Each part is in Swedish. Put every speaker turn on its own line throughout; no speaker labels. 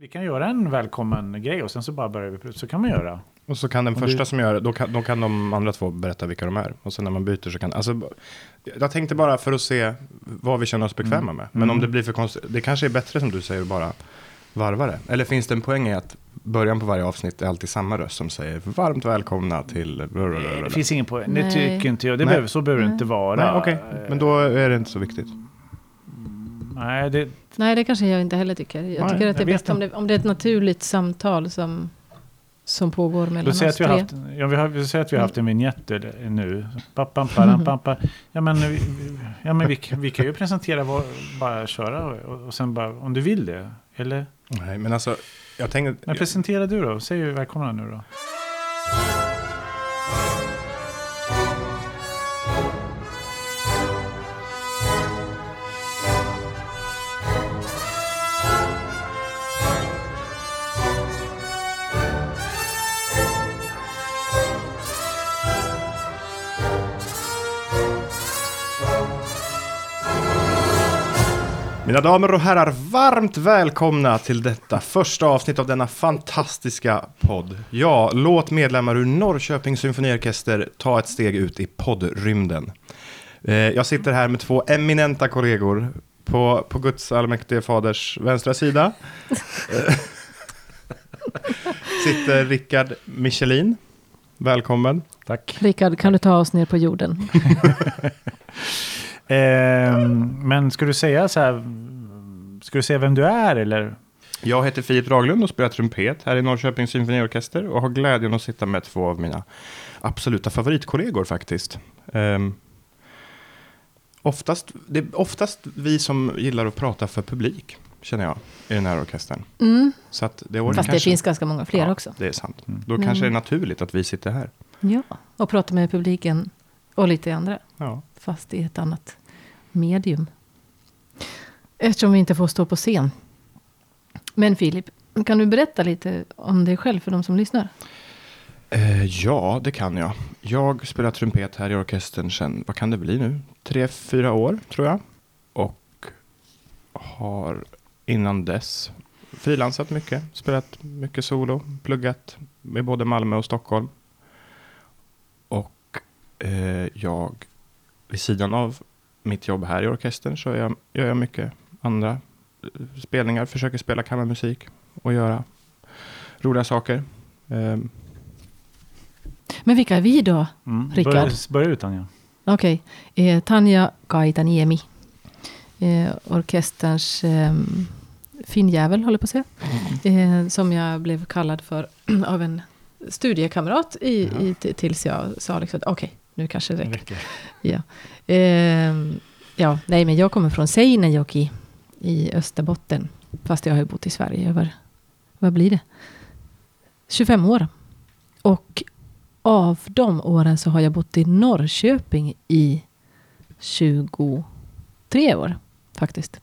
Vi kan göra en välkommen grej och sen så bara börjar vi. Så kan man göra.
Och så kan den första
du-
som gör det, då kan, då kan de andra två berätta vilka de är. Och sen när man byter så kan, alltså, jag tänkte bara för att se vad vi känner oss bekväma med. Men
Mm.
om det blir för konstigt, det kanske är bättre som du säger bara varva det. Eller finns det en poäng i att början på varje avsnitt är alltid samma röst som säger varmt välkomna till...
Nej, det finns ingen poäng. Det
Nej.
tycker inte jag. Det behöver, så behöver det inte vara.
Okej. Men då är det inte så viktigt.
Nej, det,
Nej, det kanske jag inte heller tycker. Jag
Nej,
tycker att det är bäst om det, om det är ett naturligt samtal som, som pågår mellan oss
att vi har
tre.
haft, ja, vi har, vi säger att vi har haft en vignett eller- nu. Pappam, param, pampa. Ja, men, vi, ja, men vi, vi kan ju presentera, vad, bara köra och, och sen bara, om du vill det. Eller?
Nej, men alltså, jag tänkte...
Men presentera du då. Säg välkomna nu då.
Mina damer och herrar, varmt välkomna till detta första avsnitt av denna fantastiska podd. Ja, låt medlemmar ur Norrköpings symfoniorkester ta ett steg ut i poddrymden. Eh, Jag sitter här med två eminenta kollegor på, på Guds allmäktige faders vänstra sida. Eh, sitter Rickard Michelin. Välkommen.
Tack.
Rickard, kan du ta oss ner på jorden?
Ehm, men ska du säga så här, ska du säga vem du är eller?
Jag heter Filip Draglund och spelar trumpet här i Norrköpings symfoniorkester och har glädjen att sitta med två av mina absoluta favoritkollegor faktiskt. Um, oftast, det är oftast vi som gillar att prata för publik, känner jag, i den här orkestern.
Mm.
Så att det
Fast det
kanske,
finns ganska många fler
ja,
också.
det är sant.
Mm.
Då
Men-
kanske det är naturligt att vi sitter här.
Ja, och prata med publiken och lite andra.
Ja.
Fast i ett annat medium. Eftersom vi inte får stå på scen. Men Filip, kan du berätta lite om dig själv för de som lyssnar?
Eh, ja, det kan jag. Jag spelar trumpet här i orkestern sedan, vad kan det bli nu? Tre, fyra år tror jag. Och har innan dess frilansat mycket. Spelat mycket solo, pluggat med både Malmö och Stockholm. Och eh, jag, vid sidan av mitt jobb här i orkestern så jag, gör jag mycket andra eh, spelningar. Försöker spela kammarmusik och göra roliga saker. Ehm,
Men vilka är vi då?
Mm.
Rickard.
Börja, börja ut Anja.
Okej, eh, Tanja Kaitaniemi. Eh, orkesterns eh, finjävel, håller på att säga. Eh, som jag blev kallad för av en studiekamrat i,
Ja.
i, tills jag sa liksom, okej, nu kanske det räcker. Ja. Eh, ja, nej, men jag kommer från Seinejoki i Österbotten. Fast jag har ju bott i Sverige över, vad blir det? 25 år. Och av de åren så har jag bott i Norrköping i 23 år faktiskt.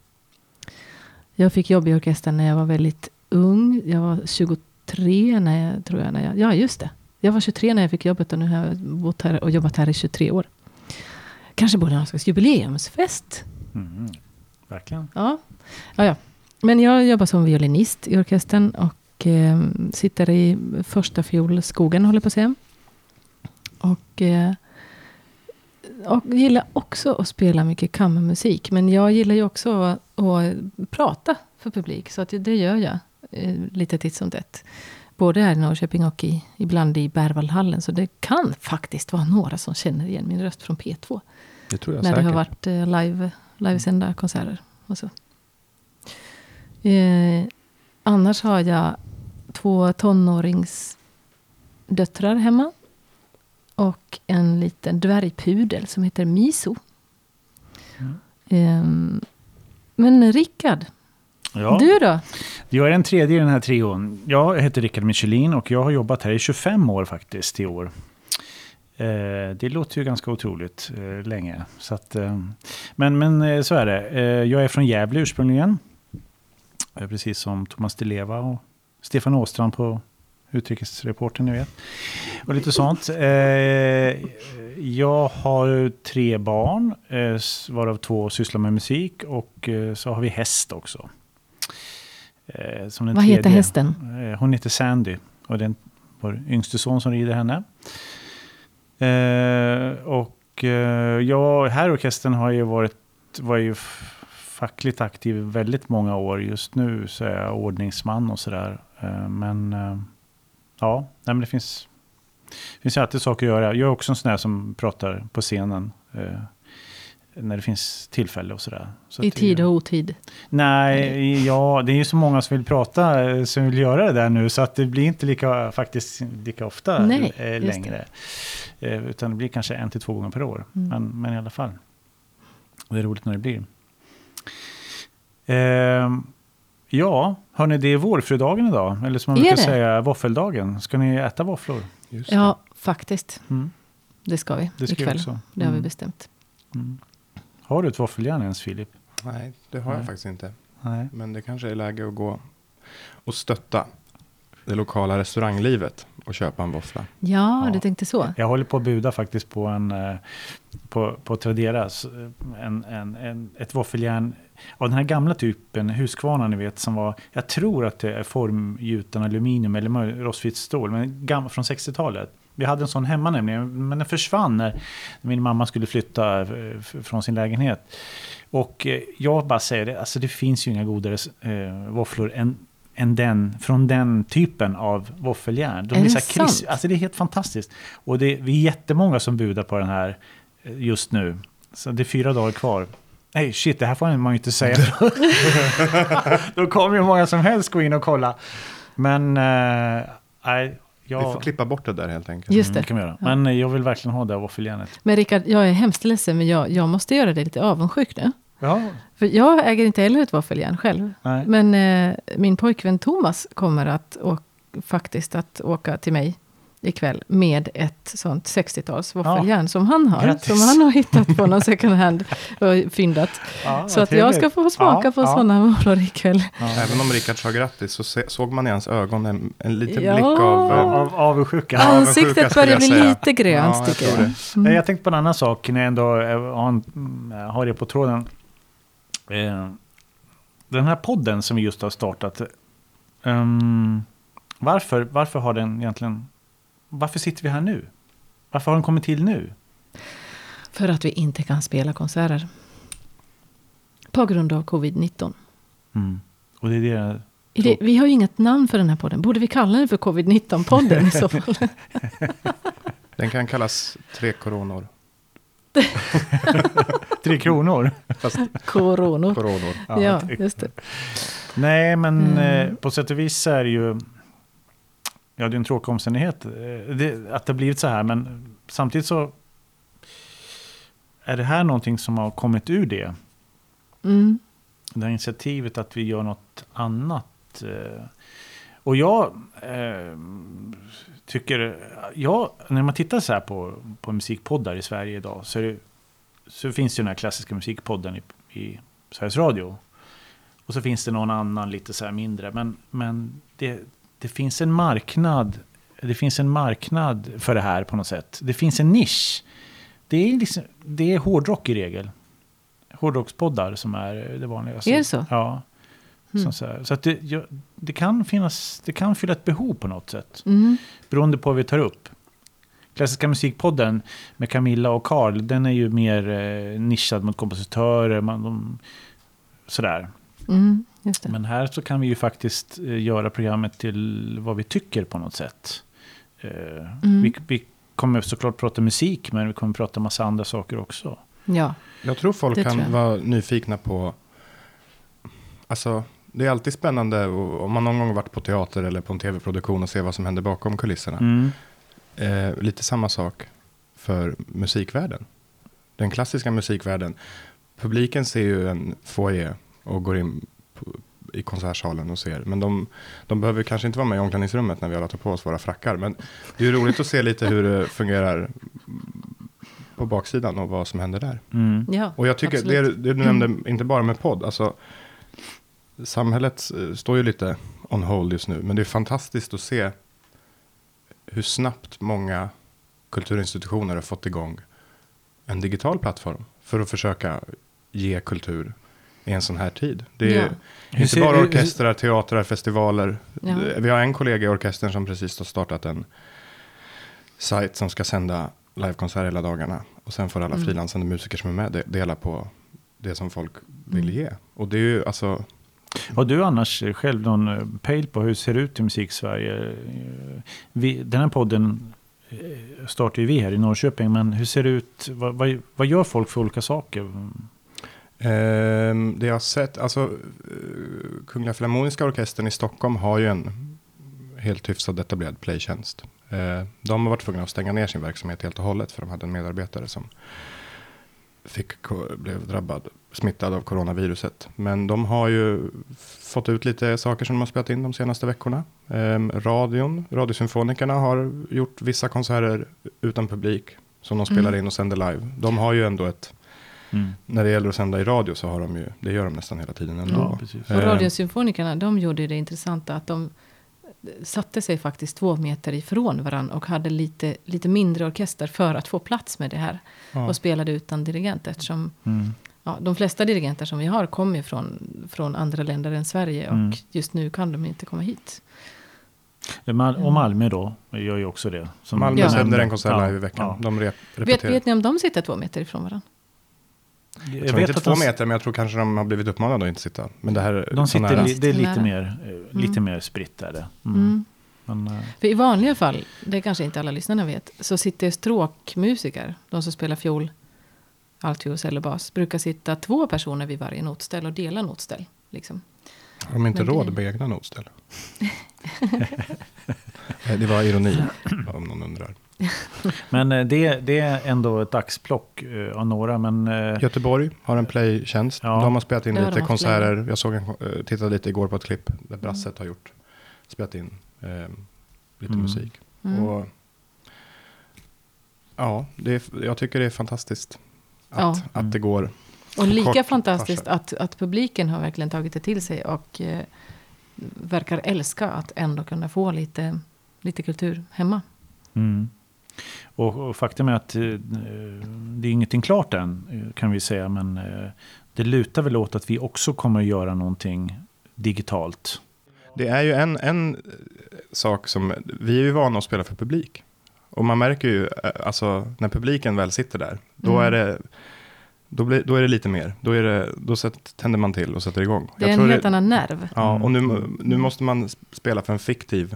Jag fick jobb i orkestern när jag var väldigt ung. Jag var 23 när jag, tror jag, när jag, ja just det. Jag var 23 när jag fick jobbet och nu har jag bott här och jobbat här i 23 år. Kanske borde ha någon slags jubileumsfest.
Mm. Verkligen.
Ja. Ja, ja. Men jag jobbar som violinist i orkestern och eh, sitter i första fiolskogen, håller på att säga. Och, eh, och gillar också att spela mycket kammarmusik. Men jag gillar ju också att, att prata för publik. Så att det gör jag eh, lite titt som tätt. Både här i Norrköping och i, ibland i Berwaldhallen. Så det kan faktiskt vara några som känner igen min röst från P2.
Det tror jag
När
säkert.
det har varit eh, live, livesända konserter. Och så. Eh, annars har jag två tonåringsdöttrar hemma. Och en liten dvärgpudel som heter Miso.
Mm.
Eh, men Rickard,
Ja.
du då?
Jag är den tredje i den här trion. Jag heter Rickard Michelin och jag har jobbat här i 25 år faktiskt i år. Eh, det låter ju ganska otroligt eh, länge. Så att, eh, men, men så är det. Jag är från Gävle ursprungligen. Precis som Thomas Di Leva och Stefan Åstrand på Utrikesreporten, ni vet. Och lite sånt. Jag har tre barn, varav två sysslar med musik och så har vi häst också. Eh, som den
Vad heter
tredje.
hästen?
Eh, hon heter Sandy och det är vår yngste son som rider henne. Eh, och ja, här i orkestern har jag varit, var ju fackligt aktiv i väldigt många år. Just nu så är jag ordningsman och sådär. Men ja, nej, men det finns, finns ju alltid saker att göra. Jag är också en sån här som pratar på scenen. Eh, när det finns tillfälle och sådär. Så
I
det-
tid och otid.
Nej, ja, det är ju så många som vill prata, eh, som vill göra det där nu, så att det blir inte lika, faktiskt lika ofta
Nej,
eh,
just
längre. Eh, Utan det blir kanske en till två gånger per år.
Mm.
Men, men i alla fall. Och det är roligt när det blir. Ehm, ja, hörni, det är vårfrudagen idag. Eller som man
Är
brukar
det?
säga, våffeldagen. Ska ni äta våfflor?
Just det.
Ja, faktiskt.
Mm.
Det ska vi
Det ska vi
ikväll.
också.
Det har vi
Mm.
bestämt.
Mm. Har du ett våffeljärn ens, Filip?
Nej, det har jag
Nej.
faktiskt inte.
Nej.
Men det kanske är läge att gå och stötta det lokala restauranglivet och köpa en våffla.
Ja,
Ja.
du tänkte så.
Jag håller på att buda faktiskt på en eh, på, på Traderas, eh, en, en, en, ett våffeljärn av den här gamla typen, Husqvarna ni vet, som var, jag tror att det är formgjuten aluminium eller rostfritt stål, men gammal från 60-talet. Vi hade en sån hemma nämligen, men den försvann när min mamma skulle flytta eh, från sin lägenhet. Och eh, jag bara säger det, alltså det finns ju inga godare eh, våfflor än, än den, från den typen av våffeljärn. De
Är det
så
sant?
Alltså det är helt fantastiskt. Och det, vi är jättemånga som budar på den här eh, just nu. Så det är fyra dagar kvar. Nej, shit, det här får man ju inte säga. Då kommer ju många som helst gå in och kolla. Men, eh, jag...
Vi får klippa bort det där helt enkelt.
Just
Mm,
det.
det kan vi göra.
Ja.
Men eh, jag vill verkligen ha det här våffeljärnet.
Men Rickard, jag är hemskt ledsen, men jag, jag måste göra dig lite avundsjuk nu.
Ja,
För jag äger inte heller ett våffeljärn själv.
nej.
Men eh, min pojkvän Thomas kommer att å- faktiskt att åka till mig ikväll med ett sånt 60-tals våffeljärn som han har.
Grattis.
Som han har hittat på någon second hand och fyndat.
Ja,
Så att jag ska få smaka
Ja,
på
ja.
sådana våfflor ikväll.
Ja.
Även om Rickard sa grattis så se, såg man i hans ögon en, en liten
Ja.
blick av...
Av,
eh,
av avundsjuka.
Ja,
Ansiktet börjar
jag
bli lite grönt
Ja, jag
tycker jag.
det.
Mm.
Jag tänkte på en annan sak när jag ändå eh, har, mm, har det på tråden. Eh, Den här podden som vi just har startat. ehm, varför, varför har den egentligen... Varför sitter vi här nu? Varför har den kommit till nu?
För att vi inte kan spela konserter. På grund av covid-19.
Mm. Och det är det...
Det, vi har ju inget namn för den här podden. Borde vi kalla den för covid-19-podden i så fall?
Den kan kallas Tre Coronor.
Tre kronor.
Fast
Coronor.
coronor.
Ja,
det-
just det.
Nej, men
Mm.
eh, på sätt och vis är det ju... Ja, det är en tråkig omständighet eh, det, att det har blivit så här. Men samtidigt så är det här någonting som har kommit ur det.
Mm.
Det här initiativet att vi gör något annat. eh. Och jag eh, tycker, ja, när man tittar så här på, på musikpoddar i Sverige idag så, det, så finns det den här klassiska musikpodden i, i Sveriges Radio. Och så finns det någon annan lite så här mindre. Men, men det, det finns en marknad. Det finns en marknad för det här på något sätt. Det finns en nisch. Det är, liksom, det är hårdrock i regel. Hårdrockspoddar som är det vanligaste.
Är det så?
Ja.
Mm.
Så, så, att det, ja, det kan finnas, det kan fylla ett behov på något sätt.
Mm.
Beroende på vad vi tar upp. Klassiska musikpodden med Camilla och Karl, den är ju mer eh, nischad mot kompositörer. Man, de, sådär.
Mm. Just det.
Men här så kan vi ju faktiskt eh, göra programmet till vad vi tycker på något sätt. Eh,
Mm.
vi, vi kommer såklart prata musik, men vi kommer prata massa andra saker också.
Ja.
Jag tror folk
Det
kan
tror
vara nyfikna på... Alltså, det är alltid spännande om man någon gång varit på teater eller på en tv-produktion och ser vad som händer bakom kulisserna.
Mm.
Eh, lite samma sak för musikvärlden. Den klassiska musikvärlden. Publiken ser ju en foyer och går in på, i konsertsalen och ser. Men de, de behöver kanske inte vara med i omklädningsrummet när vi alla tar på oss våra frackar. Men det är ju roligt att se lite hur det fungerar på baksidan och vad som händer där.
Mm.
ja,
Och jag tycker, det,
absolut.
det du nämnde, inte bara med podd, alltså samhället eh, står ju lite on hold just nu, men det är fantastiskt att se hur snabbt många kulturinstitutioner har fått igång en digital plattform för att försöka ge kultur i en sån här tid. Det är
Ja.
Inte bara orkestrar, teatrar, festivaler.
Ja.
Vi har en kollega i orkestern som precis har startat en sajt som ska sända livekonserter hela dagarna. Och sen får alla
Mm.
frilansande musiker som är med de- dela på det som folk vill
Mm.
ge. Och det är ju alltså,
Har du annars själv någon eh, pejl på hur det ser ut i musik-Sverige? Eh, Vi, den här podden eh, startar ju vi här i Norrköping, men hur ser det ut? Vad, vad, vad gör folk för olika saker?
Ehm, det jag har sett, alltså eh, Kungliga Filharmoniska Orkestern i Stockholm har ju en helt hyfsad etablerad playtjänst. Eh, de har varit tvungna att stänga ner sin verksamhet helt och hållet för de hade en medarbetare som fick, blev drabbad, smittad av coronaviruset. Men de har ju fått ut lite saker som de har spelat in de senaste veckorna. Ehm, radion, Radiosymfonikerna har gjort vissa konserter utan publik som de spelar
Mm.
in och sänder live. De har ju ändå ett
Mm.
när det gäller att sända i radio så har de ju, det gör de nästan hela tiden ändå.
Ja.
Och
Eh,
Radiosymfonikerna, de gjorde det intressanta att de satte sig faktiskt två meter ifrån varandra och hade lite, lite mindre orkester för att få plats med det här.
ja.
Och spelade utan dirigent eftersom
Mm.
ja, de flesta dirigenter som vi har kommer från, från andra länder än Sverige.
Mm.
Och just nu kan de inte komma hit.
Mal- Och Malmö då, gör ju också det. som
Malmö
Ja.
sänder en konsert
Ja,
live i veckan.
ja.
De rep-
Vet,
repeterar.
vet ni om de sitter två meter ifrån varandra?
Jag
jag tror
vet
inte
att
två
de,
meter, men jag tror kanske de har blivit uppmanade att inte sitta. Men det här
de sitter, li, det är lite mer, eh, lite
Mm.
mer spritt där. det. Mm.
Mm.
Men, eh,
För i vanliga fall, det kanske inte alla lyssnarna vet, så sitter stråkmusiker, de som spelar fiol, altfiol, eller bas, brukar sitta två personer vid varje notställ och dela notställ. Liksom.
Har de inte
Men det-
råd med egna notställ? Nej, det var ironi, om någon undrar.
men eh, det, det är ändå ett axplock eh, av några. Men, eh,
Göteborg har en playtjänst.
Ja.
De har spelat in lite konserter. Jag såg en, tittade lite igår på ett klipp där Brasset har gjort, spelat in eh, lite
Mm.
musik.
Mm.
Och, ja, det jag tycker det är fantastiskt att,
Ja.
att det går.
Och lika
kort
fantastiskt att, att publiken har verkligen tagit det till sig och eh, verkar älska att ändå kunna få lite, lite kultur hemma.
Mm. Och, och faktum är att eh, det är ingenting klart än, eh, kan vi säga. Men eh, det lutar väl åt att vi också kommer att göra någonting digitalt.
Det är ju en, en sak som, vi är ju vana att spela för publik. Och man märker ju, alltså när publiken väl sitter där, då
Mm.
är det då, blir, då är det lite mer. Då, är det, då sätt, tänder man till och sätter igång.
Det är en
tror
helt annan nerv.
Ja,
Mm.
och nu, nu måste man spela för en fiktiv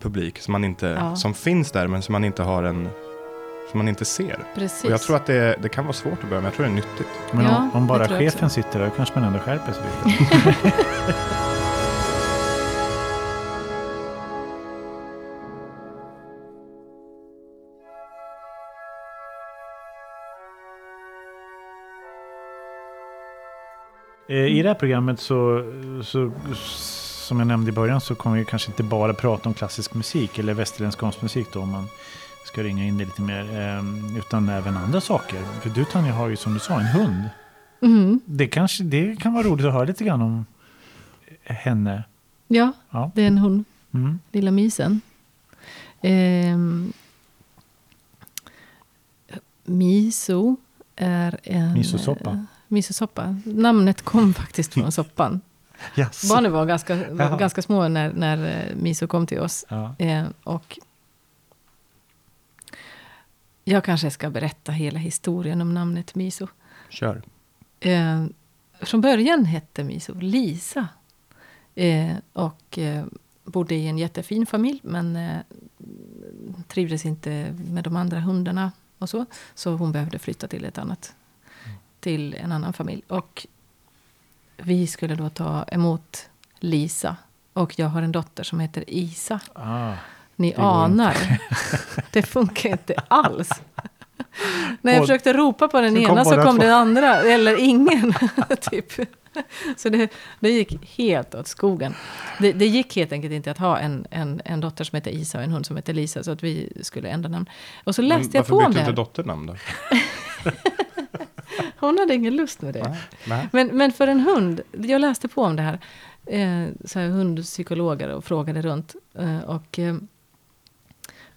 publik som, man inte,
Ja.
som finns där men som man inte har en, som man inte ser.
Precis.
Och jag tror att det, det kan vara svårt att börja, men jag tror det är nyttigt.
Men
Ja,
om, om bara chefen sitter där kanske man ändå skärper sig lite. Eh, I det här programmet så, så, som jag nämnde i början, så kommer vi kanske inte bara prata om klassisk musik eller västerländsk konstmusik då, om man ska ringa in det lite mer, eh, utan även andra saker. För du Tanja har ju som du sa en hund.
Mm.
Det, kanske, det kan vara roligt att höra lite grann om henne.
Ja,
Ja.
det är en hund.
Mm.
Lilla misen. Ehm, miso är en...
Misosoppa.
eh, Misosoppa. Namnet kom faktiskt från soppan.
Yes.
Barnen var ganska, var
Jaha.
ganska små när, när eh, miso kom till oss.
Ja.
Eh, och jag kanske ska berätta hela historien om namnet miso.
Kör.
Eh, från början hette Miso Lisa. Eh, och eh, bodde i en jättefin familj. Men eh, trivdes inte med de andra hundarna och så. Så hon behövde flytta till ett annat. Till en annan familj. Och vi skulle då ta emot Lisa. Och jag har en dotter som heter Isa.
Ah.
Ni
Det
anar. Det funkar inte alls. När jag
Och-
försökte ropa på den
så kom
ena så kom den andra. Eller ingen. typ. Så det, det gick helt åt skogen. Det, det gick helt enkelt inte att ha en, en, en dotter som heter Isa och en hund som heter Lisa. Så att vi skulle ändra namn. Och så läste jag
varför
på om
bytte
det
du
här.
inte dotternamn då?
Hon hade ingen lust med det.
Nej. Nej.
Men, men för en hund, jag läste på om det här. Eh, så här hundpsykologer och frågade runt. Eh, och eh,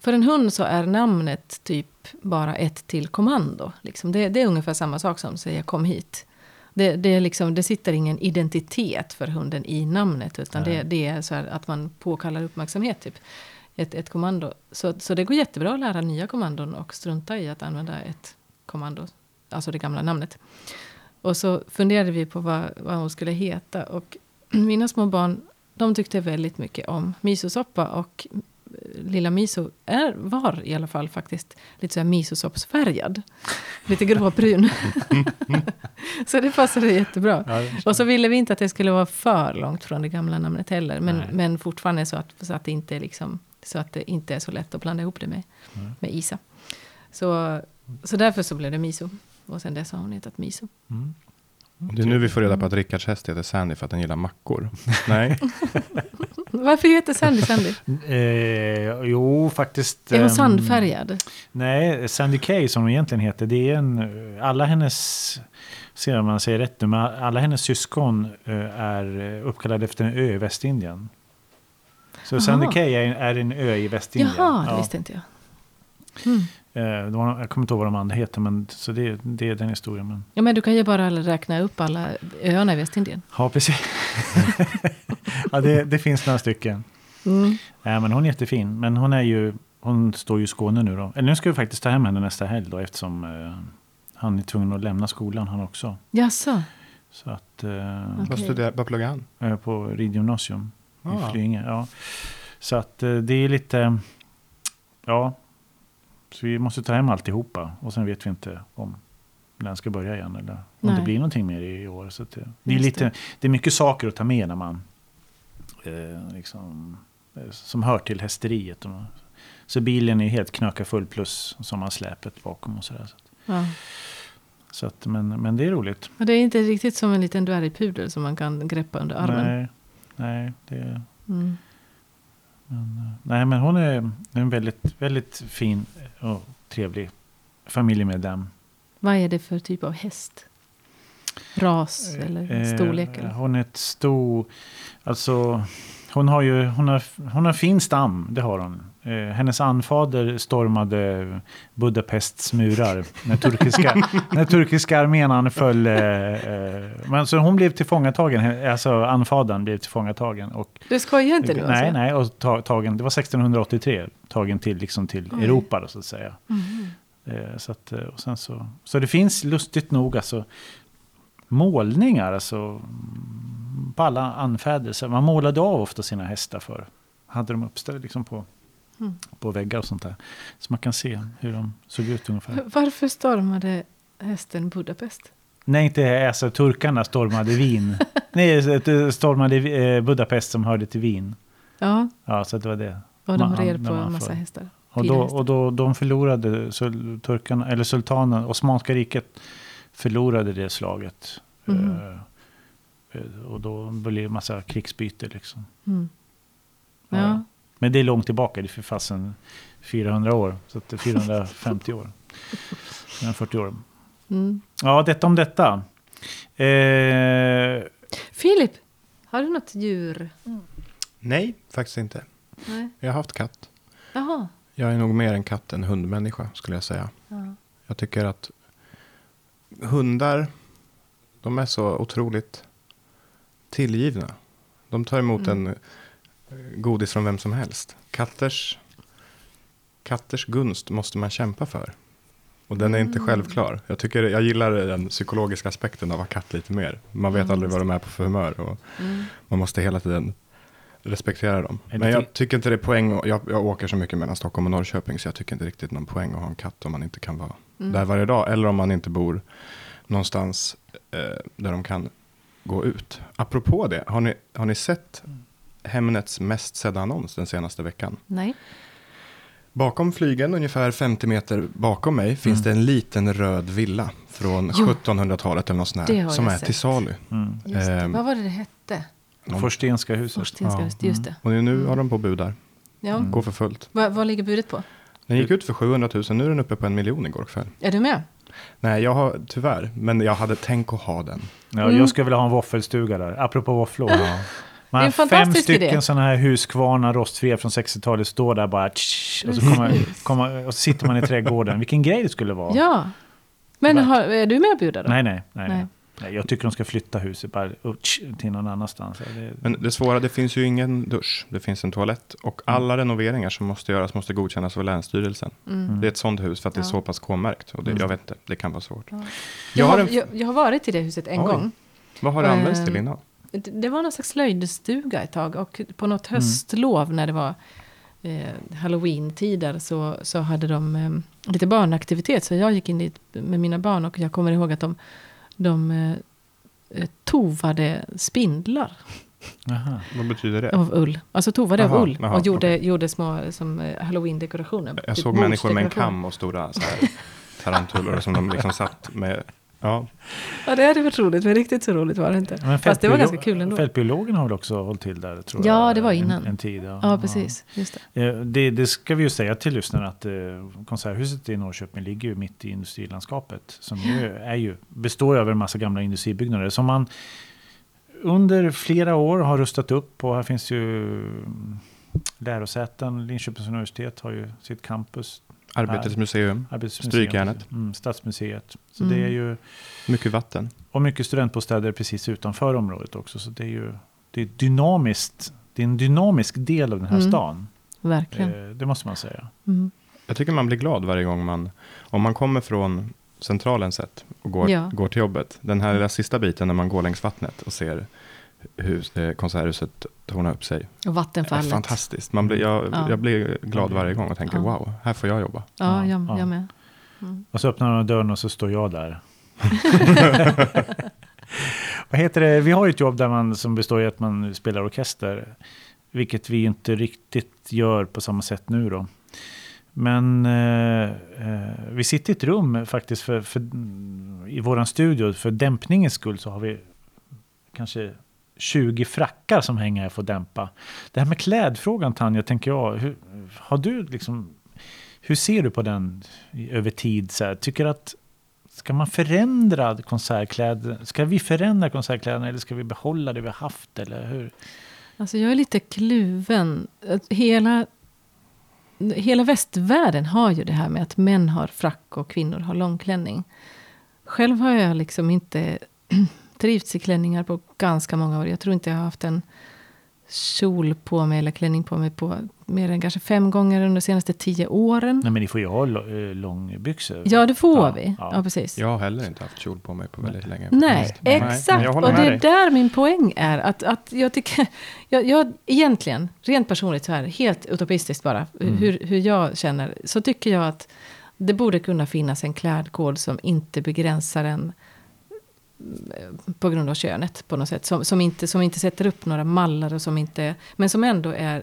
för en hund så är namnet typ bara ett till kommando. Liksom det, det är ungefär samma sak som säga kom hit. Det, det, är liksom, det sitter ingen identitet för hunden i namnet. Utan det, det, är så att man påkallar uppmärksamhet. Typ. Ett, ett kommando. Så, så det går jättebra att lära nya kommandon och strunta i att använda ett kommando. Alltså det gamla namnet. Och så funderade vi på vad, vad hon skulle heta. Och mina små barn de tyckte väldigt mycket om misosoppa. Och lilla miso är, var i alla fall faktiskt lite så här misosoppsfärgad. Lite gråbrun. så det passade jättebra. Ja, och så ville vi inte att det skulle vara för långt från det gamla namnet heller. Men, men fortfarande så att, så, att det inte liksom, så att det inte är så lätt att blanda ihop det med, mm. med Isa. Så, så därför så blev det miso. Och sen dess har hon hetat miso. Mm.
Det är nu vi får reda på att Rickards häst heter Sandy för att den gillar mackor. Nej.
Varför heter Sandy Sandy?
Eh, jo, faktiskt.
Är hon ehm, sandfärgad?
Nej, Sandy Kay som hon egentligen heter. Det är en, alla hennes, ser om man säger rätt nu, men alla hennes syskon eh, är uppkallade efter en ö i Västindien. Så Aha. Sandy Kay är, är en ö i Västindien.
Jaha, det visste inte jag. Mm.
Eh, var, jag kommer inte ihåg vad de andra heter, men så det, det är den historien. Men...
Ja, men du kan ju bara räkna upp alla öarna i Västindien.
Ja, precis. ja, det, det, finns några stycken. Mm. Ja, men hon är jättefin. Men hon är ju, hon står ju i Skåne nu då. Eller nu ska vi faktiskt ta hem henne nästa helg då, eftersom eh, han är tvungen att lämna skolan han också.
Jaså?
Så att... Eh,
okay. Vad studerar, vad pluggar han?
Eh, på ridgymnasium ah. i Flyinge. Ja. Så att eh, det är lite, ja, så vi måste ta hem alltihopa och sen vet vi inte om den ska börja igen eller om Nej. det blir någonting mer i år. Så det, det, är lite, det är mycket saker att ta med när man eh, liksom, eh, som hör till hästeriet. Så bilen är helt knöka full plus som har släpet bakom och sådär. Så, ja. så att, men, men det är roligt.
Och det är inte riktigt som en liten dvärgpudel som man kan greppa under armen.
Nej, nej det, mm. Men, eh, nej, men hon är en väldigt, väldigt fin och trevlig familjemedlem.
Vad är det för typ av häst? Ras eller eh, storlek? Eller?
Hon är ett stor... Alltså, hon har ju hon har, hon har fin stam, det har hon. Eh, hennes anfader stormade Budapests murar när turkiska, när turkiska armén anföll. Eh, eh, men så hon blev tillfångatagen, alltså anfadern blev tillfångatagen. Och,
du skojar inte nu?
Nej, alltså? nej, och ta, tagen, det var 1683, tagen till, liksom till Europa då, så att säga. Mm. Eh, så, att, och sen så, så det finns lustigt nog alltså, målningar, alltså på alla anfädelser. Man målade av ofta sina hästar för. Hade de uppställda liksom på, mm. på väggar och sånt där. Så man kan se hur de såg ut ungefär.
Varför stormade hästen Budapest?
Nej, inte alltså turkarna stormade Wien. Nej, stormade eh, Budapest som hörde till Wien.
Ja.
Ja, så det var det.
Och de red på en massa hästar.
Och då, och då de förlorade, turkarna, eller sultanen, Osmanska riket förlorade det slaget. Mm. Uh, och då blir det en massa krigsbyte liksom. Mm. Ja. ja. Men det är långt tillbaka, det är för fasen 400 år. Så det är 450 år. 440 år. Mm. Ja, detta om detta.
Eh... Filip, har du något djur? Mm.
Nej, faktiskt inte. Nej. Jag har haft katt.
Jaha.
Jag är nog mer en katt än hundmänniska skulle jag säga. Ja. Jag tycker att hundar, de är så otroligt tillgivna. De tar emot mm. en godis från vem som helst. Katters, katters gunst måste man kämpa för. Och den är inte mm. självklar. Jag, tycker, jag gillar den psykologiska aspekten av att katt lite mer. Man vet mm. aldrig vad de är på för humör. Och mm. Man måste hela tiden respektera dem. Men jag tycker inte det är poäng. Jag, jag åker så mycket mellan Stockholm och Norrköping. Så jag tycker inte riktigt någon poäng att ha en katt om man inte kan vara mm. där varje dag. Eller om man inte bor någonstans eh, där de kan gå ut. Apropå det, har ni, har ni sett Hemnets mest sedda annons den senaste veckan?
Nej.
Bakom flygen, ungefär 50 meter bakom mig, finns mm. det en liten röd villa från 1700-talet eller något sånt här, som är sett. till salu. Mm.
Eh, Vad var det det hette?
Forstenska huset.
Forstenska ja. huset, just det.
Och nu har de på budar. Ja. Går för fullt.
Va, vad ligger budet på?
Den gick ut för 700 000, nu är den uppe på en miljon igår kväll.
Är du med?
Nej, jag har tyvärr, men jag hade tänkt att ha den.
Ja, mm. Jag skulle vilja ha en våffelstuga där, apropå våfflor. Man har fem stycken sådana här huskvarnar, rostfria från 60-talet, står där bara tsch, och, så kommer, kommer, och så sitter man i trädgården. Vilken grej det skulle vara.
Ja. Men har, är du med och bjuder då?
Nej, nej. nej, nej. Nej, jag tycker de ska flytta huset bara utsch, till någon annanstans. Det,
Men det svåra, det finns ju ingen dusch. Det finns en toalett. Och alla renoveringar som måste göras måste godkännas av Länsstyrelsen.
Mm.
Det är ett sånt hus för att det är
Ja.
så pass K-märkt. Och det,
Mm.
jag vet inte, det kan vara svårt.
Ja.
Jag
Jag,
har en-
jag, jag har varit i det huset en
Oj.
gång.
Vad har det använts till
Ehm,
innan?
Det, var någon slags slöjdstuga ett tag. Och på något
Mm.
höstlov när det var eh, halloween-tider så, så hade de eh, lite barnaktivitet. Så jag gick in dit med mina barn och jag kommer ihåg att de, de eh, tovade spindlar
Aha.
Vad betyder det?
av ull. Alltså tovade
Jaha,
av ull.
jaha,
och gjorde,
okej.
gjorde små som eh, halloween-dekorationer.
Jag
Typ
såg människor med en kam och stora så här, tarantulor som de liksom satt med. Ja,
Ja, det hade varit roligt. Men riktigt så roligt var det inte.
Men
Fast det var ganska kul ändå.
Fältbiologen har väl också hållit till där? Tror
Ja,
jag,
det var
en-
innan.
En, tid, ja.
Ja, precis. Just det.
Eh, Det, det ska vi ju säga till lyssnarna att eh, Konserthuset i Norrköping ligger ju mitt i industrilandskapet. Som ju är ju, består av en massa gamla industribyggnader som man under flera år har rustat upp. Och här finns ju mm, lärosäten. Linköpings universitet har ju sitt campus.
Arbetets museum. Strykjärnet.
Mm, Stadsmuseet. Så
Mm.
det är ju,
mycket vatten.
och mycket studentbostäder precis utanför området också. Så det är ju det är dynamiskt. Det är en dynamisk del av den här
Mm.
stan.
Verkligen.
Eh, det måste man säga.
Mm.
Jag tycker man blir glad varje gång man, om man kommer från centralen sett och går,
Ja.
går till jobbet. Den här lilla sista biten när man går längs vattnet och ser hus, eh, konserthuset torna upp sig.
Och
Det är
vattenfallet.
fantastiskt. Man blir, jag,
Ja.
jag blir glad varje gång och tänker
Ja.
wow, här får jag jobba.
Ja,
Ja,
jag,
ja.
jag med. Mm.
Och så öppnar de dörren och så står jag där. Vad heter det? Vi har ju ett jobb där man, som består i att man spelar orkester. Vilket vi inte riktigt gör på samma sätt nu då. Men eh, eh, vi sitter i ett rum faktiskt för, för, i våran studio. För dämpningens skull så har vi kanske 20 frackar som hänger här för att dämpa. Det här med klädfrågan Tanja, tänker jag. Hur, har du liksom, hur ser du på den över tid? Så här? Tycker att Ska man förändra konsertkläder? Ska vi förändra konsertkläderna eller ska vi behålla det vi har haft? Eller hur?
Alltså jag är lite kluven. Hela, hela västvärlden har ju det här med att män har frack och kvinnor har långklänning. Själv har jag liksom inte trivts i klänningar på ganska många år. Jag tror inte jag har haft en kjol på mig eller klänning på mig på mer än kanske fem gånger under de senaste tio åren.
Nej, men ni får ju ha eh, långbyxor.
Ja, det får
Ja,
vi.
ja.
Ja, precis.
Jag har heller inte haft kjol på mig på väldigt länge.
Nej, exakt. och det är där min poäng är. Att, att jag tycker, jag, jag, egentligen, rent personligt så här, helt utopistiskt bara,
Mm.
hur, hur jag känner, så tycker jag att det borde kunna finnas en klädkod som inte begränsar en eh, på grund av könet på något sätt. Som, som, inte, som inte sätter upp några mallar och som inte, men som ändå är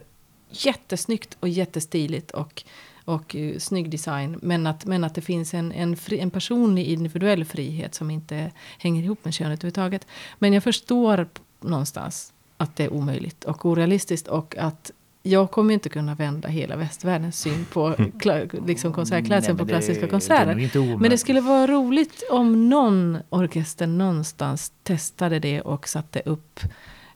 jättesnyggt och jättestiligt och, och uh, snygg design. Men att, men att det finns en, en, fri, en personlig individuell frihet som inte hänger ihop med könet överhuvudtaget. Men jag förstår någonstans att det är omöjligt och orealistiskt och att jag kommer inte kunna vända hela västvärldens syn på liksom konsertklädseln på
det-
klassiska
det
konserter.
omöjligt.
Men det skulle vara roligt om någon orkester någonstans testade det och satte upp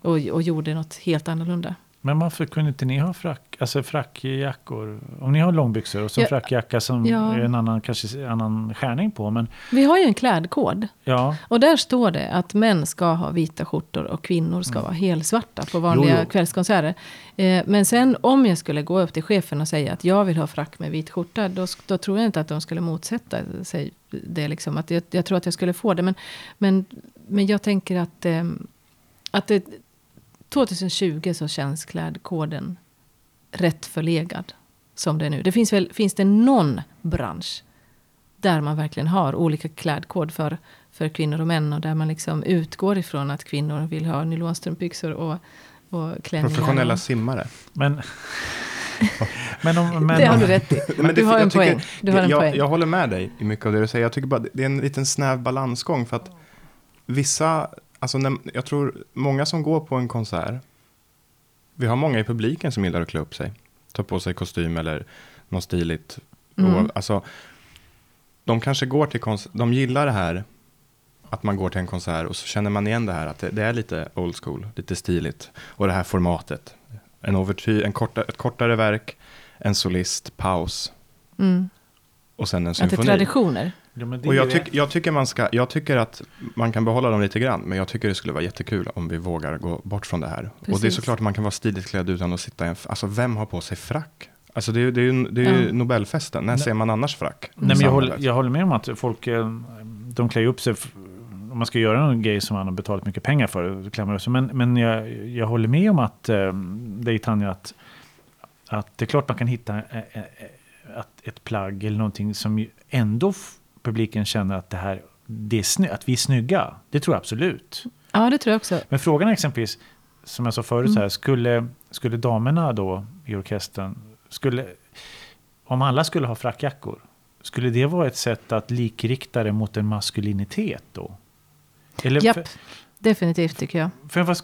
och, och gjorde något helt annorlunda.
Men varför kunde inte ni ha frack, alltså frackjackor? Om ni har långbyxor och så
Ja,
frackjacka som
ja.
är en annan, kanske annan skärning på. Men
Vi har ju en klädkod.
ja,
Och där står det att män ska ha vita skjortor och kvinnor ska vara helsvarta på vanliga
Mm. Jo, jo.
kvällskonserter. Eh, men sen om jag skulle gå upp till chefen och säga att jag vill ha frack med vit skjorta. Då, då tror jag inte att de skulle motsätta sig det. Liksom. Att jag, jag tror att jag skulle få det. Men, men, men jag tänker att, eh, att det, 2020 så känns klädkoden rätt förlegad. Som det är nu. Det finns, väl, finns det någon bransch där man verkligen har olika klädkod för, för kvinnor och män. Och där man liksom utgår ifrån att kvinnor vill ha nylonstrumpbyxor och, och klänningar.
Professionella simmare.
men... men om, men
det har du rätt i.
Men
du har
jag
en poäng. Du har en
jag,
poäng.
jag håller med dig i mycket av det du säger. Jag tycker bara det är en liten snäv balansgång för att vissa, alltså när, jag tror många som går på en konsert, vi har många i publiken som gillar att klä upp sig, ta på sig kostym eller något stiligt.
Mm.
Och, alltså, de kanske går till konsert, de gillar det här att man går till en konsert och så känner man igen det här att det, det är lite old school, lite stiligt. Och det här formatet. En overtyr, en korta, ett kortare verk, en solist, paus
Mm.
och sen en
Att det är
symfoni.
traditioner.
Ja, men det
Och jag, tyck, jag, tycker man ska, jag tycker att man kan behålla dem lite grann, men jag tycker det skulle vara jättekul om vi vågar gå bort från det här. Och det är
Precis.
såklart att man kan vara stiligt klädd utan att sitta i en... Alltså vem har på sig frack? Alltså det är ju det är, ju- det är ju
Ja.
Nobelfesten, när
Nej.
ser man annars frack?
Nej, men jag, håller, jag håller med om att folk eh, de klär ju upp sig. Om man ska göra någon grej som man har betalat mycket pengar för. man upp sig. Men, men jag, jag håller med om att, eh, dig Tanja, att, att det är klart man kan hitta eh, att ett plagg eller någonting som ändå publiken känner att det här det är sny- att vi är snygga. Det tror jag absolut.
Ja, det tror jag också.
Men frågan är exempelvis, som jag sa förut,
Mm.
så här, skulle, skulle damerna då i orkestern, skulle, om alla skulle ha frackjackor, skulle det vara ett sätt att likrikta det mot en maskulinitet då? Eller
Japp,
för,
definitivt tycker jag.
för, för,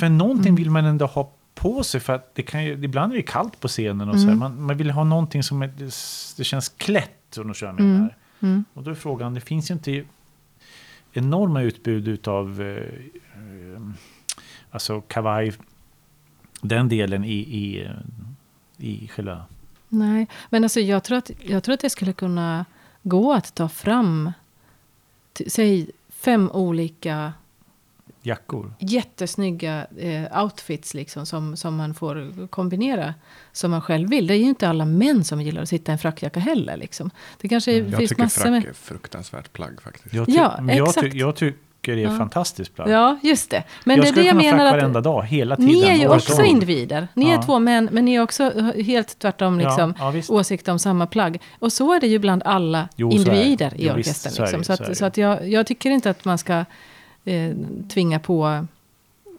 för någonting
Mm.
vill man ändå ha på sig, för att det kan ju, ibland är det kallt på scenen och så här,
Mm.
man, man vill ha någonting som är, det, det känns klätt, om du kör med
Mm.
här.
Mm.
Och då är frågan, det finns ju inte enorma utbud utav eh, eh, alltså kavaj, den delen i, i, i själva...
Nej, men alltså jag tror, att, jag tror att det skulle kunna gå att ta fram, säg fem olika
Jackor.
jättesnygga eh, outfits liksom, som, som man får kombinera som man själv vill. Det är ju inte alla män som gillar att sitta i en frackjacka heller. Liksom. Det kanske
Mm, Jag
finns
tycker
massor
frack
med...
är fruktansvärt plagg faktiskt.
Jag, ty-
Ja,
men jag,
exakt.
ty- jag tycker det är
Ja.
fantastiskt plagg.
Ja, just det. Men
jag
det är det jag
kunna
menar att...
varenda dag, hela tiden.
Ni är ju också
om.
individer. Ni
Ja.
är två män, men ni är också helt tvärtom liksom,
Ja, ja, visst.
åsikt om samma plagg. Och så är det ju bland alla
Jo,
individer i
Jo, visst,
orkestern.
det,
liksom.
så
så att, så att jag, jag tycker inte att man ska eh, tvinga på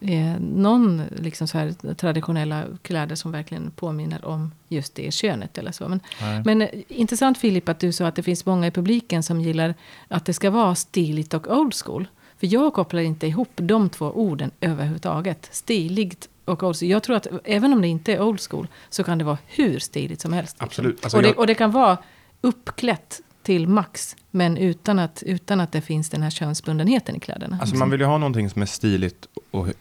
eh, någon liksom så här traditionella kläder som verkligen påminner om just det könet. Eller så. Men, men eh, intressant Filip att du sa att det finns många i publiken som gillar att det ska vara stiligt och old school. För jag kopplar inte ihop de två orden överhuvudtaget. Stiligt och old school. Jag tror att även om det inte är old school så kan det vara hur stiligt som helst. liksom.
Absolut. Alltså
och, det, och det kan vara uppklätt till max. Men utan att, utan att det finns den här könsbundenheten i kläderna.
Alltså man vill ju ha någonting som är stiligt och hy-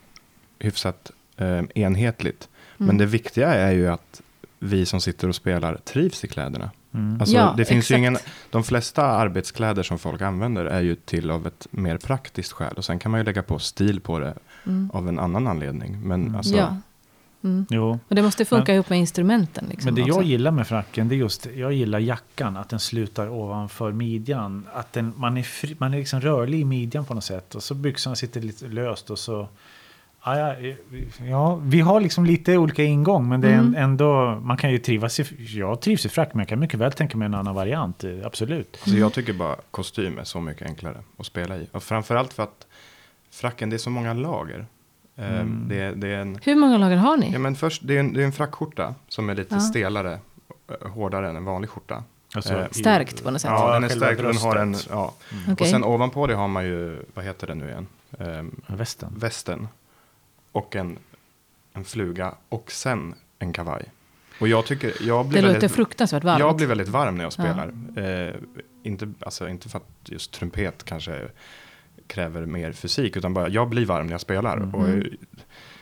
hyfsat eh, enhetligt. Men
Mm.
det viktiga är ju att vi som sitter och spelar trivs i kläderna.
Mm.
Alltså,
Ja,
det finns ingen, de flesta arbetskläder som folk använder är ju till av ett mer praktiskt skäl. Och sen kan man ju lägga på stil på det
Mm.
av en annan anledning. Men
Mm.
alltså,
ja. Mm.
Jo.
Och det måste funka
Men-
ihop med instrumenten. Liksom,
Men det
också.
jag gillar med fracken, det är just, jag gillar jackan, att den slutar ovanför midjan. Att den, man är, fri, man är liksom rörlig i midjan på något sätt. Och så byxorna sitter lite löst och så... Ja, ja, ja, vi har liksom lite olika ingång, men det är
Mm.
ändå... Man kan ju trivas i... Jag trivs i frack, men jag kan mycket väl tänka mig en annan variant, eh, absolut.
alltså jag tycker bara kostym är så mycket enklare att spela i. Och framförallt för att fracken, det är så många lager. Eh,
Mm.
Det, det är en...
Hur många lager har ni?
Ja, men först, det är en, det är en frackskjorta som är lite
Ja.
stelare, eh, hårdare än en vanlig skjorta.
Alltså,
Eh,
Stärkt på något sätt.
Ja, den är stärkt och den har en, ja.
Mm.
Okej.
Och sen ovanpå det har man ju, vad heter det nu igen? Ehm,
Västen.
västen. Och en, en fluga och sen en kavaj. Och jag tycker, jag
det
blir,
låter
väldigt,
fruktansvärt varmt.
jag blir väldigt varm när jag spelar. Eh, inte, alltså, inte för att just trumpet kanske kräver mer fysik, utan bara jag blir varm när jag spelar.
Mm.
Och,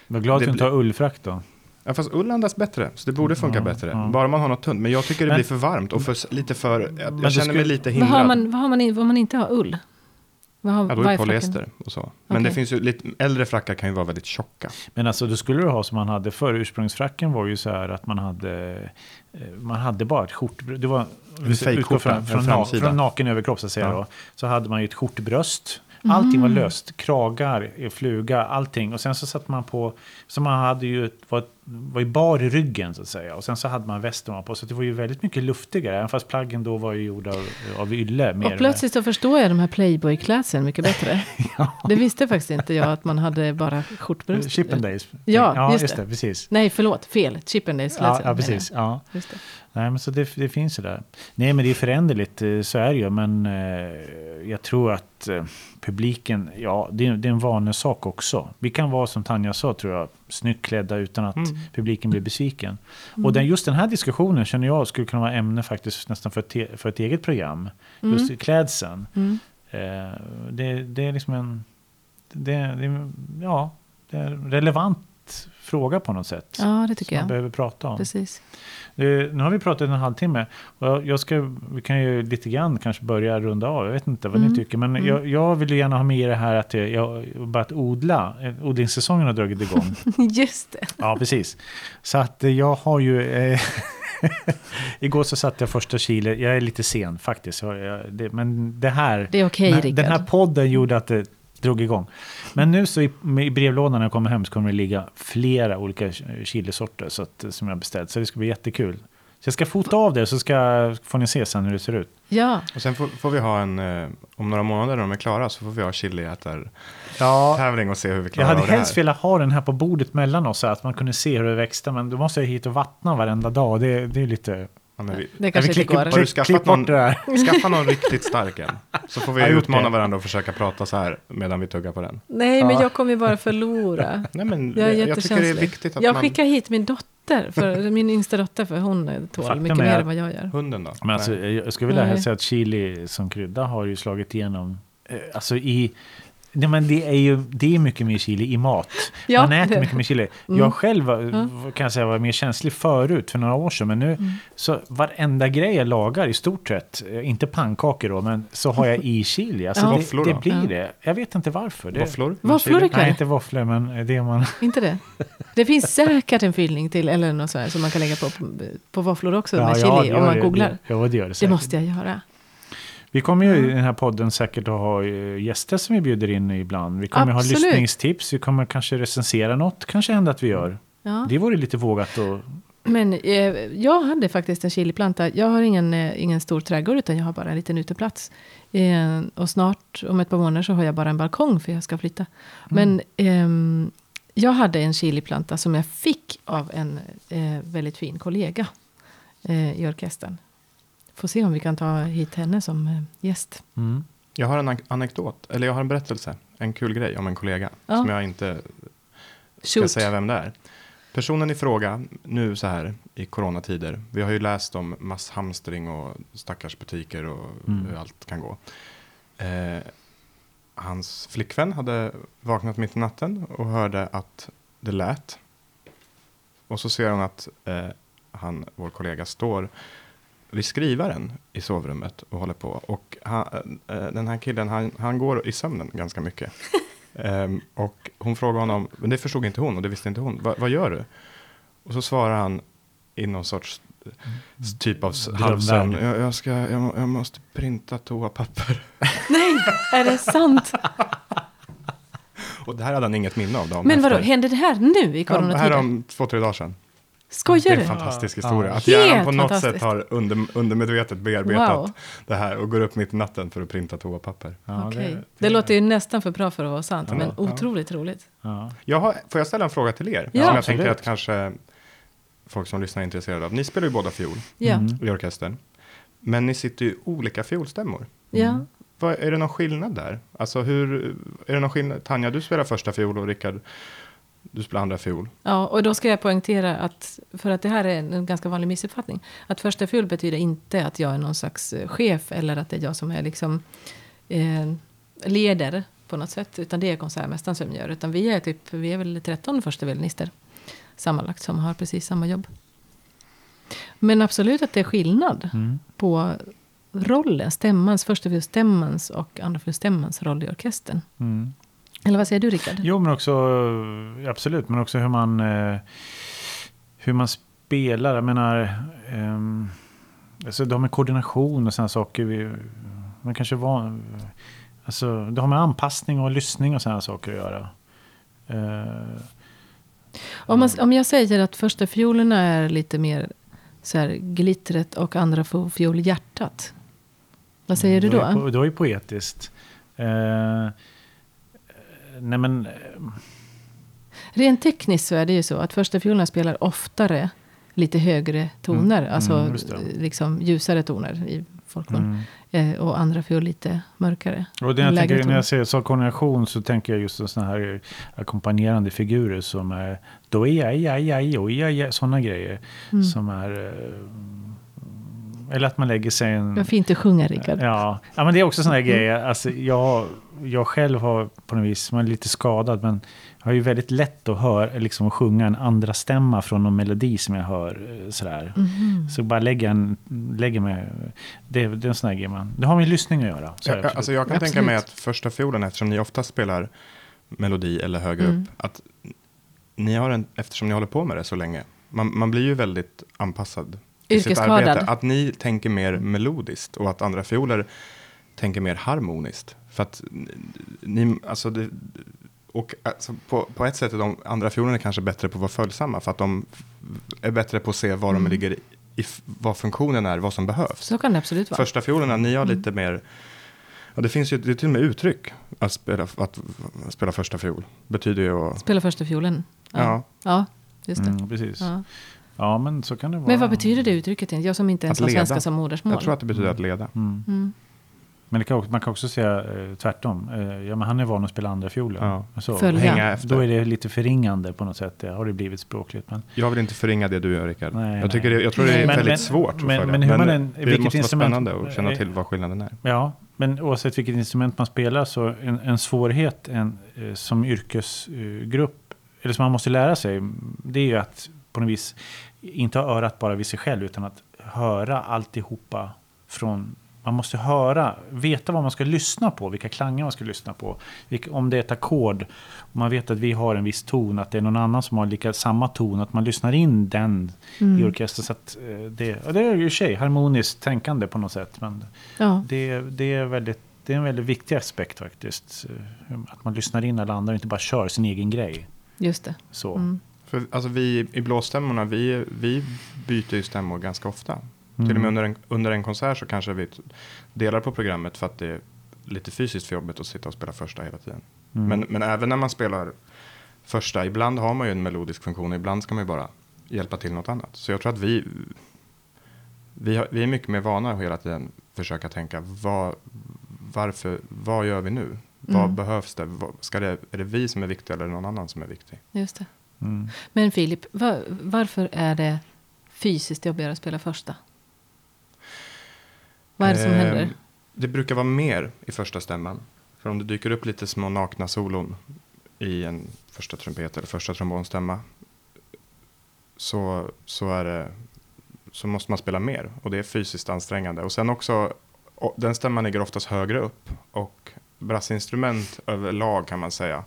Var glad att du inte har ullfrack då.
Ja, fast ull andas bättre, så det borde funka
Ja,
bättre.
ja.
Bara man har något tunt. Men jag tycker det
Men-
blir för varmt och för, lite för... Jag,
Men
jag känner mig lite
vad
hindrad.
har man, vad har man om man inte har ull? Vad har,
ja, då
vad
är det polyester och så. Men
Okej.
det finns ju lite... Äldre frackar kan ju vara väldigt tjocka.
Men alltså då skulle du ha som man hade förr. Ursprungsfracken var ju så här att man hade, eh, man hade bara ett skjortbröst. Det var,
En fejkskjorta,
från,
en
från, från naken överkropp så att säga
Ja.
då. Så hade man ju ett skjortbröst. Allting var
Mm.
löst. Kragar, eh, fluga, allting. Och sen så satte man på, så man hade ju, var, var ju bar i ryggen så att säga. Och sen så hade man västen på. Så det var ju väldigt mycket luftigare. Även fast plaggen då var ju gjorda av, av ylle. Mer
Och plötsligt så förstår jag de här Playboy-klädseln mycket bättre.
Ja.
Det visste faktiskt inte jag att man hade bara skjortbröst.
Chippendales.
Ja,
ja
just
just
det.
det. Precis.
Nej, förlåt. Fel. Chippendales-klädseln.
Ja, ja, precis. Ja.
Just det.
Nej, men så det, det finns ju där. Nej, men det är föränderligt, eh, så är det ju. Men eh, jag tror att eh, publiken, ja, det är, det är en vanesak också. Vi kan vara som Tanja sa, tror jag, snyggt klädda utan att
Mm.
publiken blir besviken.
Mm.
Och den, just den här diskussionen känner jag skulle kunna vara ämne faktiskt nästan för ett, te- för ett eget program.
Mm.
Just klädseln.
Mm.
Eh, det, det är liksom en... Det, det, ja, det är relevant fråga på något sätt.
Ja, det tycker
som man
jag.
behöver prata om.
Precis.
Nu har vi pratat en halvtimme. Och jag- ska, vi kan ju lite grann kanske börja runda av. Jag vet inte vad ni
Mm.
tycker. Men
Mm.
jag, jag vill ju gärna ha med det här att jag, börjat odla. Eh, Odlingssäsongen har dragit igång.
Just det.
ja, precis. Så att eh, jag har ju... Eh, Igår så satte jag första kilo. Jag är lite sen faktiskt. Jag, jag, det, men det här...
Det är okej,
den,
Rickard.
den här podden gjorde att det drog igång. Men nu så i, i brevlådan när jag kommer hem så kommer det ligga flera olika chilisorter så att, som jag har beställt. Så det ska bli jättekul. Så jag ska fota av det så ska, får ni se sen hur det ser ut.
Ja,
Och sen får, får vi ha en, eh, om några månader när de är klara, så får vi ha chiliätar-tävling
Ja,
och se hur vi
jag
klarar
hade
av det här.
helst velat ha den här på bordet mellan oss så att man kunde se hur det växte. Men då måste jag hit och vattna varenda dag. Det, det är lite...
Ja, men vi,
det kanske
vi
inte går.
Har du skaffat någon-. Skaffa någon riktigt stark en. Så får vi utmana varandra och försöka prata så här medan vi tuggar på den.
Nej, men
Ja.
jag kommer ju bara förlora.
Nej, men
Jag är
jag, tycker det är viktigt att
Jag
man...
skickar hit min dotter, för, min yngsta dotter, för hon tål
Faktum
mycket
är
mer än vad jag gör.
Hunden då?
Men alltså, jag skulle vilja
Nej.
säga att chili som krydda har ju slagit igenom. eh, Alltså i... Nej, men det är ju det är mycket mer chili i mat.
Ja,
Man äter
det-
mycket mer chili.
Mm.
Jag själv var,
Ja.
kan jag säga, var mer känslig förut, för några år sedan. Men nu,
Mm.
så varenda grej jag lagar i stort sett, eh, inte pannkakor då, men så har jag i chili. Alltså
Ja.
det,
Våfflor
det blir
Ja.
det. Jag vet inte varför. Det,
Våfflor? med
Våfflor
chili?
är
Nej, inte våfflor, men det man...
Inte det? Det finns säkert en fyllning till, eller något så här, som man kan lägga på, på våfflor också, med
Ja,
chili,
ja, det
om man
det.
googlar.
Ja, det gör det
Det
säkert.
måste jag göra.
Vi kommer ju i
Ja.
den här podden säkert att ha eh, gäster som vi bjuder in ibland. Vi kommer
Absolut.
ha lyssningstips, vi kommer kanske recensera något, kanske hända att vi gör.
Ja.
Det vore lite vågat och
Men eh, jag hade faktiskt en chiliplanta. Jag har ingen, eh, ingen stor trädgård, utan jag har bara en liten uteplats. Eh, och snart, om ett par månader, så har jag bara en balkong, för jag ska flytta. Men ehm, jag hade en chiliplanta som jag fick av en eh, väldigt fin kollega eh, i orkestern. Får se om vi kan ta hit henne som eh, gäst.
mm.
Jag har en an- anekdot, eller jag har en berättelse, en kul grej om en kollega,
Ja.
som jag inte ska
Shoot.
säga vem det är. Personen i fråga, nu så här i coronatider, vi har ju läst om masshamstring och stackars butiker och
Mm.
hur allt kan gå. Eh, hans flickvän hade vaknat mitt i natten och hörde att det lät. Och så ser hon att eh, han, vår kollega står vid skrivaren i sovrummet och håller på. Och han, eh, den här killen, han, han går i sömnen ganska mycket. Ehm, och hon frågar honom, men det förstod inte hon och det visste inte hon. Va, vad gör du? Och så svarar han i någon sorts eh, typ av halvsömn. Jag, jag, ska, jag, jag måste printa toapapper.
Nej, är det sant?
Och det här hade han inget minne av. dagen
Men vadå,
efter.
hände det här nu i
Ja,
coronatider?
här om två, tre dagar sedan. Det
Skojar
är
du?
en fantastisk historia.
Ja.
Att hjärnan på något sätt har under, undermedvetet bearbetat
Wow.
det här och går upp mitt i natten för att printa toapapper.
Ja,
Okej. Det, låter ju nästan för bra för att vara sant,
Ja,
men
ja.
otroligt roligt.
Ja.
Jag har, får jag ställa en fråga till er?
Ja.
som jag
Absolut.
tänker att kanske folk som lyssnar är intresserade av. Ni spelar ju båda fiol
Ja,
Mm.
i orkestern. Men ni sitter ju i olika fiolstämmor.
ja.
Vad, är det någon skillnad där? Alltså hur, är det någon skillnad? Tanja, du spelar första fiol och Rickard, du spelar andra fiol.
ja, och då ska jag poängtera att, för att det här är en ganska vanlig missuppfattning, att första fiol betyder inte att jag är någon slags eh, chef eller att det är jag som är liksom eh, leder på något sätt, utan det är konsertmästaren som gör, utan vi är typ, vi är väl 13 första violinister sammanlagt som har precis samma jobb. Men absolut att det är skillnad
Mm.
på rollen, stämmans, första fiolstämmans och andra fiolstämmans roll i orkestern.
Mm.
Eller vad säger du Rickard?
Jo, men också eh, absolut, men också hur man eh, hur man spelar. Jag menar, ehm, alltså det har med koordination och sådana saker. Vi, man kanske var, alltså det har med anpassning och lyssning och sådana saker att göra. Eh,
Om, man, om jag säger att första fiolerna är lite mer så här glittret och andra fiol hjärtat. Vad säger du
var ju
då?
Det var ju poetiskt. Eh, nej men,
Rent tekniskt så är det ju så att första fiolerna spelar oftare lite högre toner.
Mm,
alltså
mm,
liksom ljusare toner i folkmun.
mm.
Eh, och andra fiol lite mörkare.
Och det jag tänker, när jag säger så koordination så tänker jag just på sådana här ackompanjerande figurer som är då är sådana grejer.
Mm.
Som är, eh, Eller att man lägger sig en...
Vad fint du sjunger, Rickard.
Ja. ja, men det är också sådana
Mm.
grejer. Alltså, jag, jag själv har på något vis, man är lite skadad, men jag har ju väldigt lätt att höra, liksom att sjunga en andra stämma från någon melodi som jag hör. eh, Sådär.
Mhm.
Så bara lägga en, lägger mig, det, det är en sån här grej man, det har med lyssning att göra. Så
Ja, alltså jag kan
Absolut.
tänka mig att första fiolen, eftersom ni ofta spelar melodi eller högre
Mm.
upp, att ni har en, eftersom ni håller på med det så länge, man, man blir ju väldigt anpassad till sitt
Yrkesskadad.
arbete. Att ni tänker mer melodiskt och att andra fioler tänker mer harmoniskt. För att ni, alltså det, och alltså på, på ett sätt är de andra fiolerna kanske bättre på att vara följsamma, för att de är bättre på att se var
Mm.
de ligger, i, vad funktionen är, vad som behövs.
Så kan det absolut vara.
Första fiolerna, ni har
Mm.
lite mer, ja, det finns ju det är till och med uttryck att spela, att spela första fiol. Betyder ju att,
Spela första fiolen. Ja,
ja,
ja just det.
Mm, precis. Ja.
Ja.
men så kan det vara.
Men vad betyder det uttrycket? Jag som inte ens har svenska som modersmål.
jag tror att det betyder att leda.
Men det kan, också- man kan också säga eh, tvärtom. Eh, ja, men han är van att spela andra fiolen.
Ja.
Så,
Följa.
Hänga efter.
Då är det lite förringande på något sätt. Det har det blivit språkligt. Men,
Jag vill inte förringa det du gör Rickard.
Nej,
jag, tycker
nej.
det, jag tror det är
Men-
väldigt
men-
svårt att
men-
följa.
men hur man än-
det
vilket
måste
instrument-
vara spännande att känna
eh,
till vad skillnaden är.
ja, men oavsett vilket instrument man spelar så en, en svårighet en, eh, som yrkesgrupp, eller som man måste lära sig, det är ju att på något vis inte ha örat bara vid sig själv utan att höra alltihopa från man måste höra, veta vad man ska lyssna på, vilka klanger man ska lyssna på. Om det är ett ackord, om man vet att vi har en viss ton, att det är någon annan som har lika, samma ton, att man lyssnar in den i
Mm.
orkestern. Så att, eh, det, det är ju i sig harmoniskt tänkande på något sätt. Men
Ja.
det, det, är väldigt, det är en väldigt viktig aspekt faktiskt. eh, Att man lyssnar in alla andra och inte bara kör sin egen grej.
Just det.
Så.
Mm.
För, alltså vi i blåstämmorna, vi, vi byter ju stämmor ganska ofta.
Mm.
Till och med under en, under en konsert så kanske vi delar på programmet för att det är lite fysiskt för jobbet att sitta och spela första hela tiden.
Mm.
Men, men även när man spelar första, ibland har man ju en melodisk funktion, ibland ska man ju bara hjälpa till något annat. Så jag tror att vi, vi, har, vi är mycket mer vana att hela tiden försöka tänka, vad, varför, vad gör vi nu? Vad
Mm.
behövs det? Vad, ska det? Är det vi som är viktiga eller någon annan som är viktig?
Just det.
Mm.
Men Filip, va- varför är det fysiskt jobbigare att spela första? Vad är det som
Eh,
händer?
Det brukar vara mer i första stämman. För om det dyker upp lite små nakna solon i en första trumpet eller första trombonstämma så, så, är det, så måste man spela mer och det är fysiskt ansträngande. Och sen också, den stämman ligger oftast högre upp och brassinstrument överlag kan man säga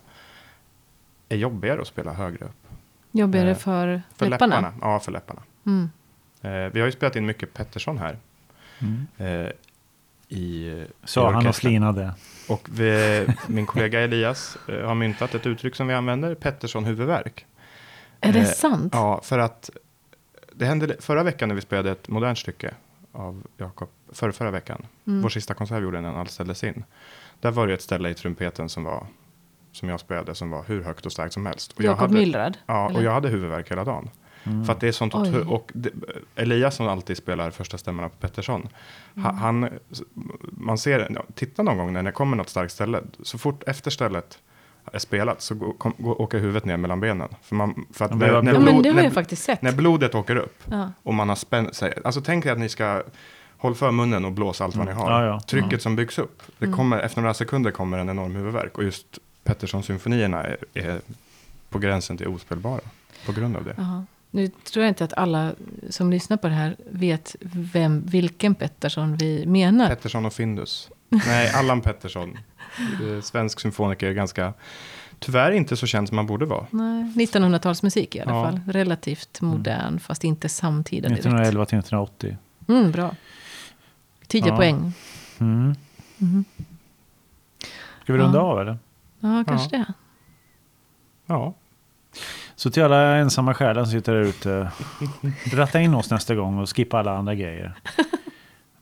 är jobbigare att spela högre upp.
Jobbigare
eh,
för,
För
läpparna?
läpparna. Ja, för läpparna.
Mm.
Eh, vi har ju spelat in mycket Pettersson här.
Mm.
Eh, i, i
Sa han och flinade.
Och vi, min kollega Elias eh, har myntat ett uttryck som vi använder, Pettersson huvudvärk.
Är det
Eh,
sant?
Ja, för att det hände förra veckan när vi spelade ett modernt stycke av Jakob, förra, förra veckan.
Mm.
Vår sista konsert vi gjorde innan allt ställdes in. Där var det ett ställe i trumpeten som var som jag spelade som var hur högt och starkt som helst. Och jag
Jakob
hade,
Myllrad?
Ja,
eller?
och jag hade huvudvärk hela dagen.
Mm.
För att det är sånt
Oj.
och det, Elias som alltid spelar första stämmorna på Pettersson.
Mm.
Han, man ser, ja, titta någon gång när det kommer något starkt ställe. Så fort efter stället är spelat så går, kom, går, åker huvudet ner mellan benen. För, man, för att
Ja,
när,
Ja,
blod-
men det har
när,
jag faktiskt sett.
när blodet åker upp
Ja.
och man har spänt sig. Alltså tänk er att ni ska hålla för munnen och blåsa allt vad ni har.
Ja, ja.
Trycket
Ja.
som byggs upp. Det
Mm.
kommer, efter några sekunder kommer en enorm huvudvärk. Och just Pettersson-symfonierna är, är på gränsen till ospelbara. På grund av det.
Jaha. Nu tror jag inte att alla som lyssnar på det här vet vem, vilken Pettersson vi menar.
Pettersson och Findus. Nej, Allan Pettersson. Eh, Svensk symfoniker, ganska, tyvärr inte så känd som man borde vara.
Nej, 1900-talsmusik i alla
Ja.
fall. Relativt modern, fast inte samtida direkt.
1911 till 1980.
Mm, bra. 10
Ja.
poäng.
Mm.
Mhm.
Ska vi runda
Ja.
av eller?
Ja, kanske det.
Ja,
Så till alla ensamma själar som sitter där ute. Ratta in oss nästa gång och skippa alla andra grejer.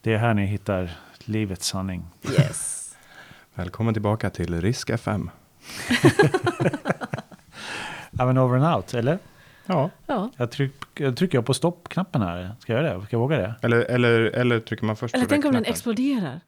Det är här ni hittar livets sanning.
Yes.
välkommen tillbaka till Risk FM.
Ja men over and out, eller?
Ja,
Ja.
Jag, tryck, jag trycker jag på stoppknappen här. Ska jag göra det? Ska jag våga det?
eller, eller, eller trycker man först
Eller
på
tänk om den exploderar.